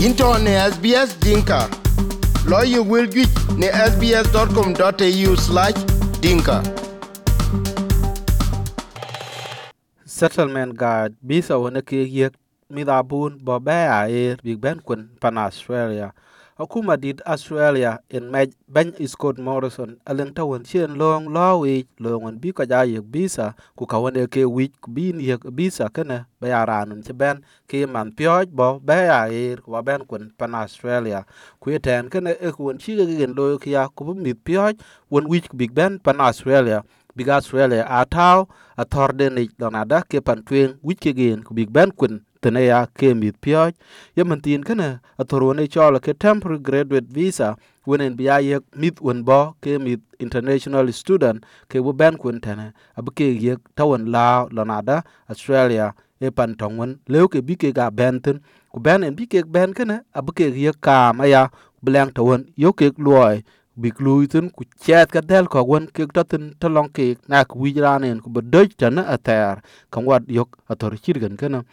into ne SBS Dinka. Lawyer will get ne sbs.com.au slash dinka. settlement Guard bisa wona ke midabun mida bun bo be a er big ben kun pan australia akuma dit australia in mej ben scott morrison. Alen tawon chen long lo wi lo on bi ka ja yek bisa, ku ka wona ke wi bin yek bisa kana be aranun che ben, ke man pyoj bo, be a er wa ben kun pan australia. Ku ten kana e ku won chi ge gen lo ke ya, ku mi pyoj won wi big ben pan australia. Big australia a taw a thor de ni donada ke pan twen wich ke gen ku big ben kun tene ya ke mit pyoj ye man tin kana a ne chol ke temporary graduate visa wenen biya ye mit won bo ke mit international student ke bu ben kun tene ab ke ye tawon la donada australia e pan tongon lew ke bi ke ga ben tin. Ku ben en bi ke ben kana ab ke ye ka ma ya blang tawon yo ke loy bi lui tin ku chat ka del ko won ke ta tin ta long ke na ku wi ranen ku be doj tan a ter kan wat yok a tor chir gan kana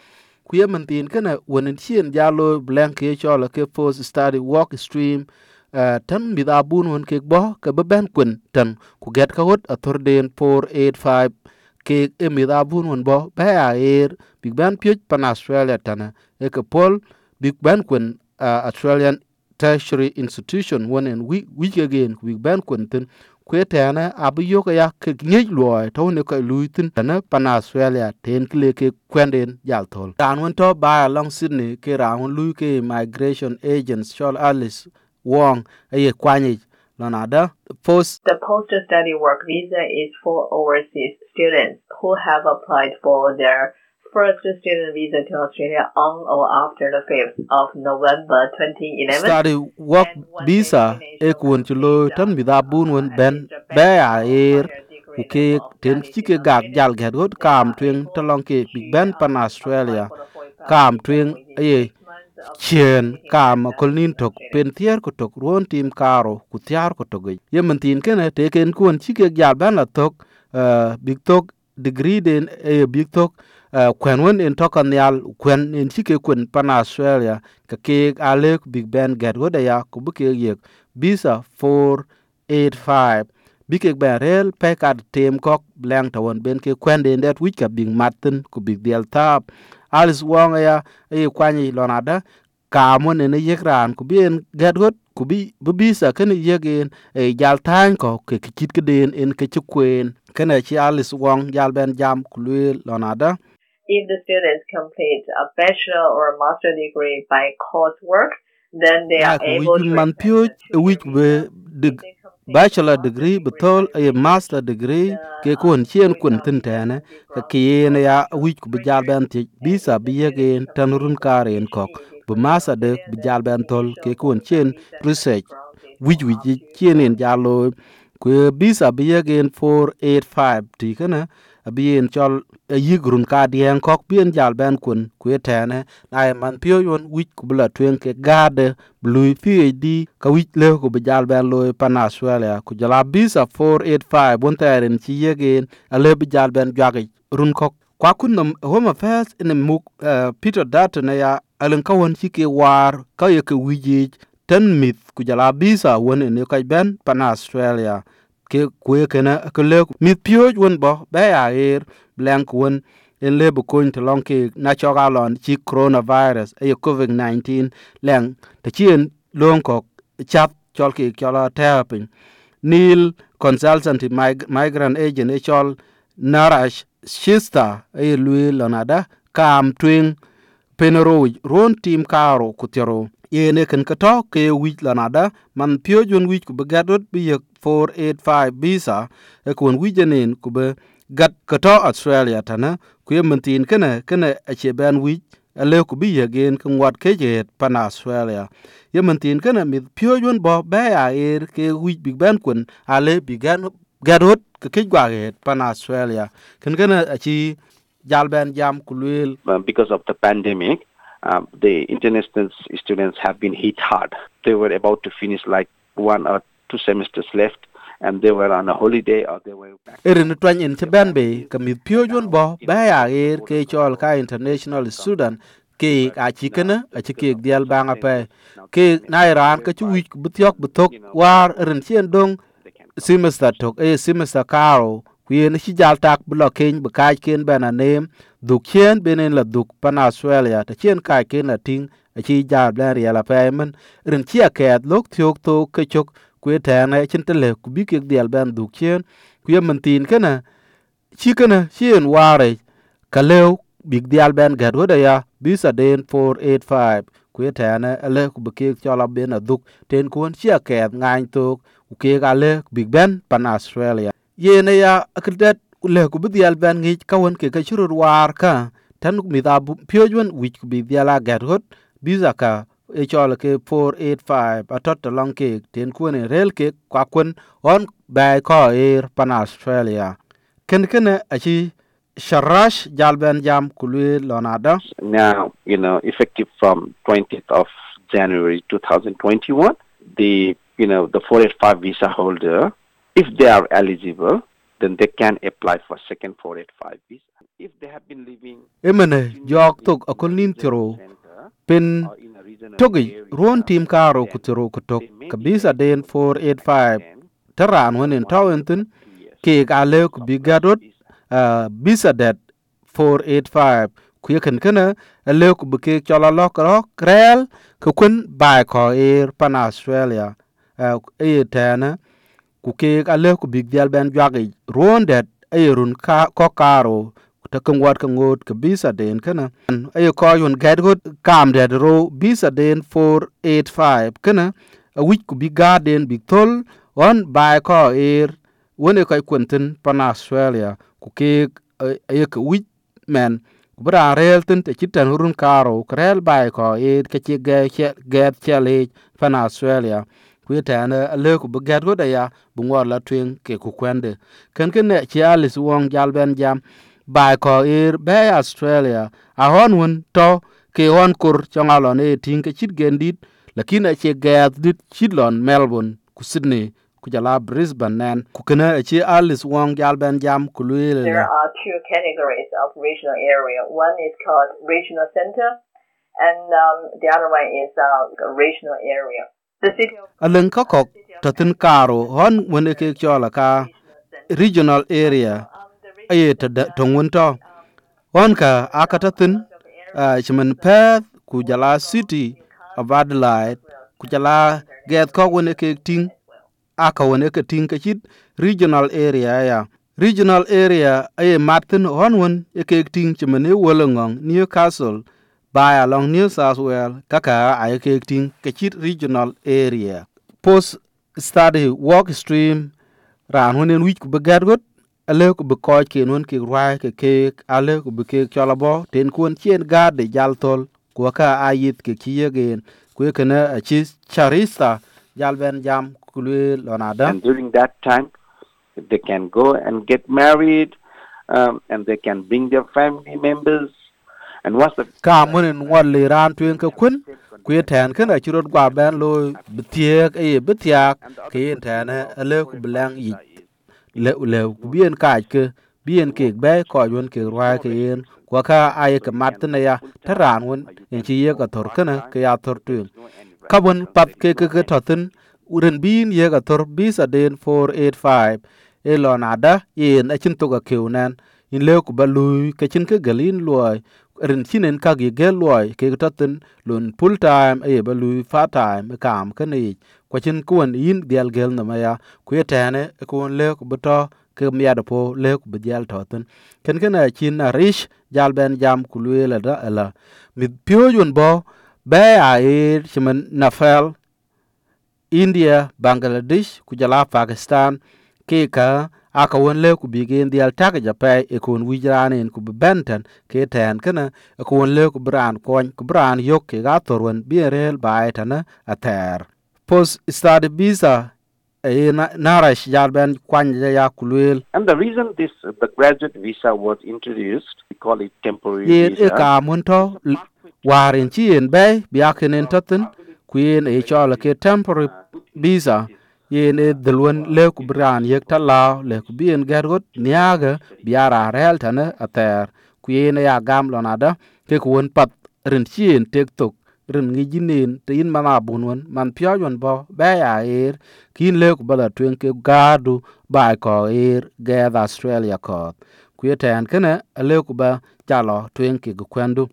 ku ye man tin kana won chien jalo blank ke chola ke post study walk stream uh, tan mi da bun won ke bo ke be ben kun tan ku get ka hot athor den 485 ke e mi da bun won bo ba ya er big ben pyet pan australia tan e ke pol big ben kun uh, australian tertiary institution one and we we again kun tan kwe tene abu yoke ya ke nyej luoy to ne ko luitin na pana australia ten kle ke kwenden jal tol dan won to ba long sydney ke ra won lu ke migration agents shol alice wong aye kwanye Lanada, post The post-study work visa is for overseas students who have applied for their first student visa to Australia on or after the 5th of November 2011. study work visa e kun chulo tan mi da bun won ben be a er. ku ke ten chi ke gak jal get hot kam twen to long ke big ben pan australia. kam twen ye chen kam kol nin tok pen tier ko tok ron tim karo ku tiar ko to ge ye man tin ken te ken kun chi ke jal ben la tok uh, big tok degree den e big tok uh, kwen won in tokan yal kwen in chi ke kun pan australia ka ke ale big ben get go da ya ku bu ke ye visa 485 bi ke ben rel pe ka tem kok blang ta won ben ke kwen den det wich ka bing matin ku big del tap. Alice wong ya e kwani lonada ka mo ne ne yek ran ku bien get got ku bi bu bisa ken yegen e jal tan ko ke kit ke den en ke chu kwen. Ken chi alice wong jal ben jam ku lwe lonada If the students complete a bachelor or a master degree by coursework, then they na are able to man a wich complete bachelor degree betol a master degree ke kun chien kun tin tane an ka kien ya wich ku years. ben ti bisa if the bi students yegen tan run karen kok bu masa de then ben tol ke kun chien research wich wich chien en jalo ku bisa bi yegen 485 ti kana abien chol e a yigrun ka dien kok bien jal ben kun ku tene. Na e man pio yon wich ku bula twen ke gade blue phd ka wich le ku bijal ben loy pan australia. Ku jala bisa 485 won teren chi yegen ale bijal ben jwagi e run kok. Kwa kun nam home affairs in muk uh, peter dutton ya alen ka won ci ke war ka ye ke wiji ten mit ku jala bisa won ne ka ben pan australia ke kwe kena ke le mit pio won bo, be ya er blank won, en le bu kun to long ke na cho ga lon, chi coronavirus e covid 19 leng te chien long ko e chap chol ke chola therapy nil consultant migrant agent e chol narash shista e lui lonada kam twing penero ron tim karo kutero yene kan kato ke wich lanada man pio jon wich ku begadot bi yek 485 visa e kun wijenin ku be gat kato australia tana ku yementin kana kana ache ban wich ale ku bi yegen kan wat ke je pan australia. Yementin kana mi pio jon bo be a er ke wich big ban kun ale bigan gadot ke ke gwa pan australia. Kan kana achi jal ben jam ku luel uh, because of the pandemic, um, the international students have been hit hard. They were about to finish like one or two semesters left, and they were on a holiday or they were back. erin twany en ci ben be ka mit pio jon bo ba ya er ke chol ka international student ke a chi a chi ke dial banga pe ke na iran ka chu wi bu tyok bu tok war ren chen dong semester tok e semester karo kuen chi jal tak bu lo ken bu kai ken bana nem. Duk chen benen la duk pan australia ta chen kai ken la ting. A chi jal bla ria la pe men. Ren chi a ket lok tyok to ke chok. Kwe ta na chen te le ku bi ke dial ben duk chen. Ku yem tin kana chi kana chen ware ka lew big dial ben gad wada ya. Bisa den 485 kwe ta na le ku bi ke chola ben a duk. Ten kun chi a ket ngain tok. Ku ke ga le big ben pan australia ye na ya akdet le ku bi dial ben ngi ka won ke ka shurur war ka. Tan mi da pyo jwan wich ku bi dial a gad hot. Bisa ka e chol ke 485 atot to long ke ten kun e rel ke kwa kun on bai ko ir pan australia. Ken ken a chi sharash jalben jam kulwe lonada. Now, you know, effective from 20th of January 2021, the, you know, the 485 visa holder, if they are eligible, then they can apply for second 485 visa. If they have been living emene in jok the tok akol nin tiro center pin or in a regional togi area, ruon tim karo then ku tiro ku tok they may be kabisa den eligible for 485 second taran for wonin one tawentin or two years ke ga le ku bi gadot visa. uh, bisa det 485 ku yeken kana le ku bi ke chola lok ro krel ku kun bai ko er pan australia uh, e tana ku keek ga le ku bik dhial ben jwagi ruon det e run ko karo ta kan wat kan ngot ka bisa den kana ayo ko yun gad got kam det ro bisa den 485 kana a wich ku bi gaden bi tol on bai ko er wone ko kuntin pan australia ku ke ayo ka wich men. Ku bra rel tin te chitan run karo krel bai ko er ka chi ge che get chale pan australia ku tane ale ku bi gad got ya bu ngor la twen ke ku kwende ken ken ne chi alis wong jal ben jam bai ko ir be australia a hon won to ke hon kur chongalon e tin ke chit gendit lakini e che gad dit chitlon melbourne ku sydney ku jala brisbane nen ku kana e che alis wong jal ben jam ku lwele There are two categories of regional area. One is called regional center, and um, the other one is uh, regional area. The city of alen ka kok to tin karo hon won e ke chola ka regional area. Um, aye ta tongun to hon ka akata tin chimen Perth ku jala city of Adelaide ku jala get ko wone ke ting aka wone ke ting ke chit regional area ya. Regional area aye martin hon won e ke ting chimen e wolongong Newcastle by along New South Wales kaka aye ke ting regional area post study work stream ran wone wich ku begat got ale ku be ko ken won ke rwa ke ke ale ku be ke ten kun chen ga de jal tol ayit ke kiye gen ku ke na a chi charista jal ben jam lonada And during that time, they can go and get married, um, and they can bring their family members. Ka mun in ngol le ran tuen ka kun ku ye tan kan a chirot gwa ben lo bitiek e bitiak ke yen tan ale ku blang yi le le ku bien ka ke bien ke be ko yon ke rwa ke yen kwa ka ay ke mat ne ya taran won en chi ye ka tor ken ke ya tor tuen kabon pat ke ke ke totin uren bin ye ka tor bisa den 485 e lo nada yen a chin to ga keunan in le ku balu ke chin ke galin loy rin chinen ka gi gel loy ke totin lun full time e ba lu part time e kam ke ni. Kwa chin kuon yin dial gel na maya ku ye tane ku le ku beto ke mi miada po le ku dial to tin. Ken ken a chin a rish jal ben jam ku le la da la. Mi pyo yun bo be a e chimen nafel India, Bangladesh, ku jala Pakistan, ke ka aka won le ku bigen dial tak ja pe e kun wijranin ku benten ke ten kana e ku won le ku bran kon ku bran yok ke ga torwen bi rel bai ater post study visa e na narash jar ben kwan ja ya kulwel and the reason this the graduate visa was introduced, we call it temporary e visa. ka mun to warin chi yen be bia kenen totin ku yen e chola ke temporary visa. Yen e delwen le ku bran yek ta law le ku bien gargot niaga biara rel tane ater ku yen ya gam lonada ke ku won pat ren chien tek tok ren ngi jinin te yin mana bun won man pyo yon bo ba ya er kin le ku bala twen ke gadu ba ko er ga australia ko ku yeten kene le ku ba jalo twen ke ku kwendu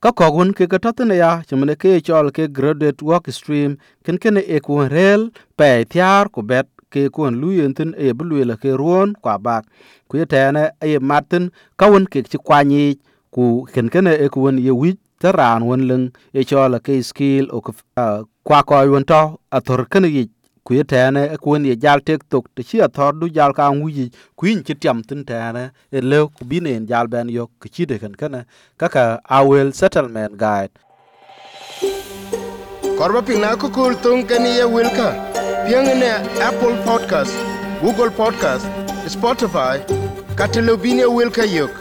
ka kogun ke ka tatene ya chimene ke chol ke graduate work stream ken kene e ku rel pe tiar ku bet ke kun luyen tin e bulwela ke ruon kwa bak ku yetene e martin kawun ke chi kwanyi ku ken kene e ku ye wi taran won leng e chol ke skill o ku kwa ko won to athor kene yi ku yetene e kun ye jal tek tok te chi athor du jal ka wuji ku yin chi tiam tin tene e le ku binen jal ben yok ku chi de ken kene kaka awel settlement guide. Korba pina ku kul tung ken ye wilka piang ne apple podcast, google podcast, spotify katelobine wilka yok